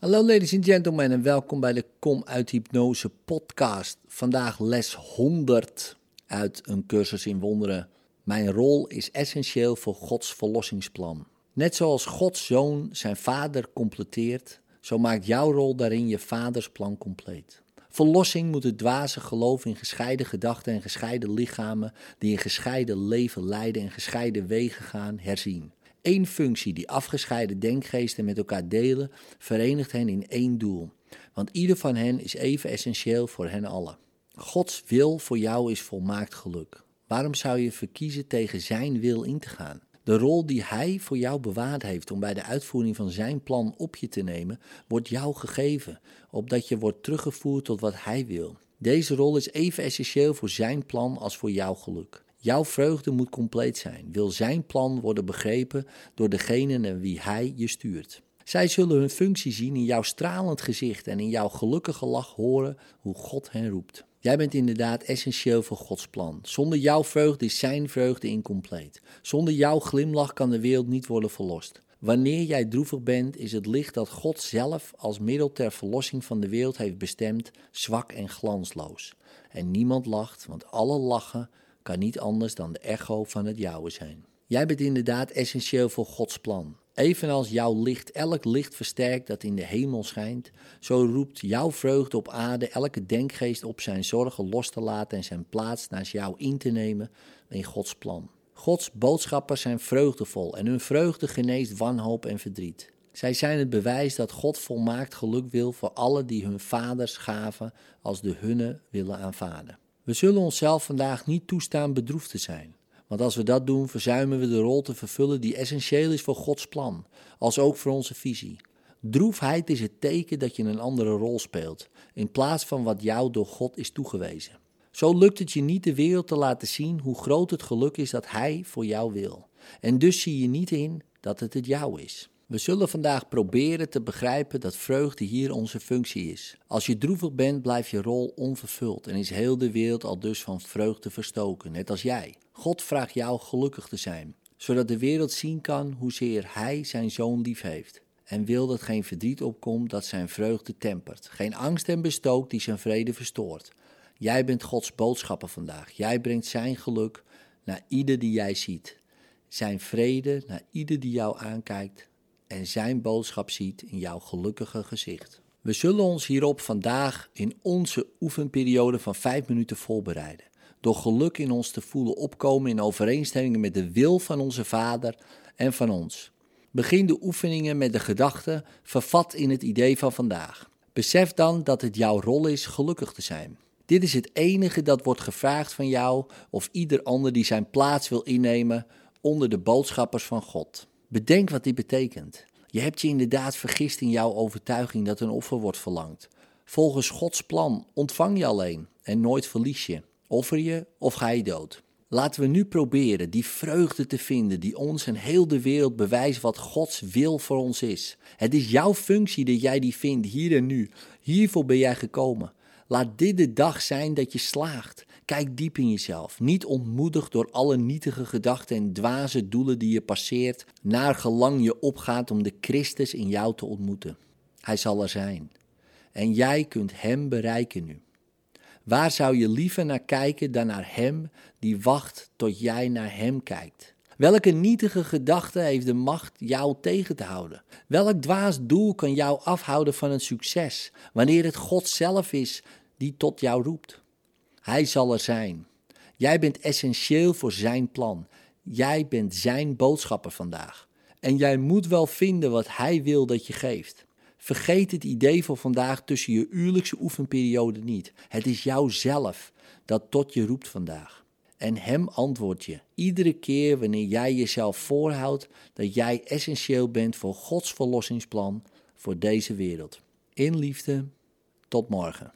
Hallo ladies and gentlemen en welkom bij de Kom uit Hypnose podcast. Vandaag les 100 uit een cursus in wonderen. Mijn rol is essentieel voor Gods verlossingsplan. Net zoals Gods zoon zijn vader completeert, zo maakt jouw rol daarin je vaders plan compleet. Verlossing moet het dwaze geloof in gescheiden gedachten en gescheiden lichamen die een gescheiden leven leiden en gescheiden wegen gaan herzien. Eén functie die afgescheiden denkgeesten met elkaar delen, verenigt hen in één doel. Want ieder van hen is even essentieel voor hen allen. Gods wil voor jou is volmaakt geluk. Waarom zou je verkiezen tegen Zijn wil in te gaan? De rol die Hij voor jou bewaard heeft om bij de uitvoering van Zijn plan op je te nemen, wordt jou gegeven, opdat je wordt teruggevoerd tot wat Hij wil. Deze rol is even essentieel voor Zijn plan als voor jouw geluk. Jouw vreugde moet compleet zijn. Wil zijn plan worden begrepen door degene naar wie hij je stuurt. Zij zullen hun functie zien in jouw stralend gezicht en in jouw gelukkige lach horen hoe God hen roept. Jij bent inderdaad essentieel voor Gods plan. Zonder jouw vreugde is zijn vreugde incompleet. Zonder jouw glimlach kan de wereld niet worden verlost. Wanneer jij droevig bent, is het licht dat God zelf als middel ter verlossing van de wereld heeft bestemd zwak en glansloos. En niemand lacht, want alle lachen kan niet anders dan de echo van het jouwe zijn. Jij bent inderdaad essentieel voor Gods plan. Evenals jouw licht elk licht versterkt dat in de hemel schijnt, zo roept jouw vreugde op aarde elke denkgeest op zijn zorgen los te laten en zijn plaats naast jou in te nemen in Gods plan. Gods boodschappers zijn vreugdevol en hun vreugde geneest wanhoop en verdriet. Zij zijn het bewijs dat God volmaakt geluk wil voor alle die hun vaders gaven als de hunne willen aanvaarden. We zullen onszelf vandaag niet toestaan bedroefd te zijn. Want als we dat doen, verzuimen we de rol te vervullen die essentieel is voor Gods plan, als ook voor onze visie. Droefheid is het teken dat je een andere rol speelt, in plaats van wat jou door God is toegewezen. Zo lukt het je niet de wereld te laten zien hoe groot het geluk is dat Hij voor jou wil. En dus zie je niet in dat het het jou is. We zullen vandaag proberen te begrijpen dat vreugde hier onze functie is. Als je droevig bent, blijft je rol onvervuld en is heel de wereld al dus van vreugde verstoken, net als jij. God vraagt jou gelukkig te zijn, zodat de wereld zien kan hoezeer Hij zijn zoon lief heeft. En wil dat geen verdriet opkomt dat zijn vreugde tempert, geen angst en bestook die zijn vrede verstoort. Jij bent Gods boodschapper vandaag. Jij brengt zijn geluk naar ieder die jij ziet. Zijn vrede naar ieder die jou aankijkt en zijn boodschap ziet in jouw gelukkige gezicht. We zullen ons hierop vandaag in onze oefenperiode van 5 minuten voorbereiden. Door geluk in ons te voelen opkomen in overeenstemming met de wil van onze Vader en van ons. Begin de oefeningen met de gedachte vervat in het idee van vandaag. Besef dan dat het jouw rol is gelukkig te zijn. Dit is het enige dat wordt gevraagd van jou of ieder ander die zijn plaats wil innemen onder de boodschappers van God. Bedenk wat dit betekent. Je hebt je inderdaad vergist in jouw overtuiging dat een offer wordt verlangd. Volgens Gods plan ontvang je alleen en nooit verlies je. Offer je of ga je dood. Laten we nu proberen die vreugde te vinden die ons en heel de wereld bewijst wat Gods wil voor ons is. Het is jouw functie dat jij die vindt hier en nu. Hiervoor ben jij gekomen. Laat dit de dag zijn dat je slaagt. Kijk diep in jezelf, niet ontmoedigd door alle nietige gedachten en dwaze doelen die je passeert, naar gelang je opgaat om de Christus in jou te ontmoeten. Hij zal er zijn. En jij kunt Hem bereiken nu. Waar zou je liever naar kijken dan naar Hem die wacht tot jij naar Hem kijkt? Welke nietige gedachte heeft de macht jou tegen te houden? Welk dwaas doel kan jou afhouden van een succes, wanneer het God zelf is die tot jou roept? Hij zal er zijn. Jij bent essentieel voor zijn plan. Jij bent zijn boodschapper vandaag. En jij moet wel vinden wat hij wil dat je geeft. Vergeet het idee voor vandaag tussen je uurlijkse oefenperiode niet. Het is jouzelf dat tot je roept vandaag. En hem antwoord je iedere keer wanneer jij jezelf voorhoudt dat jij essentieel bent voor Gods verlossingsplan voor deze wereld. In liefde, tot morgen.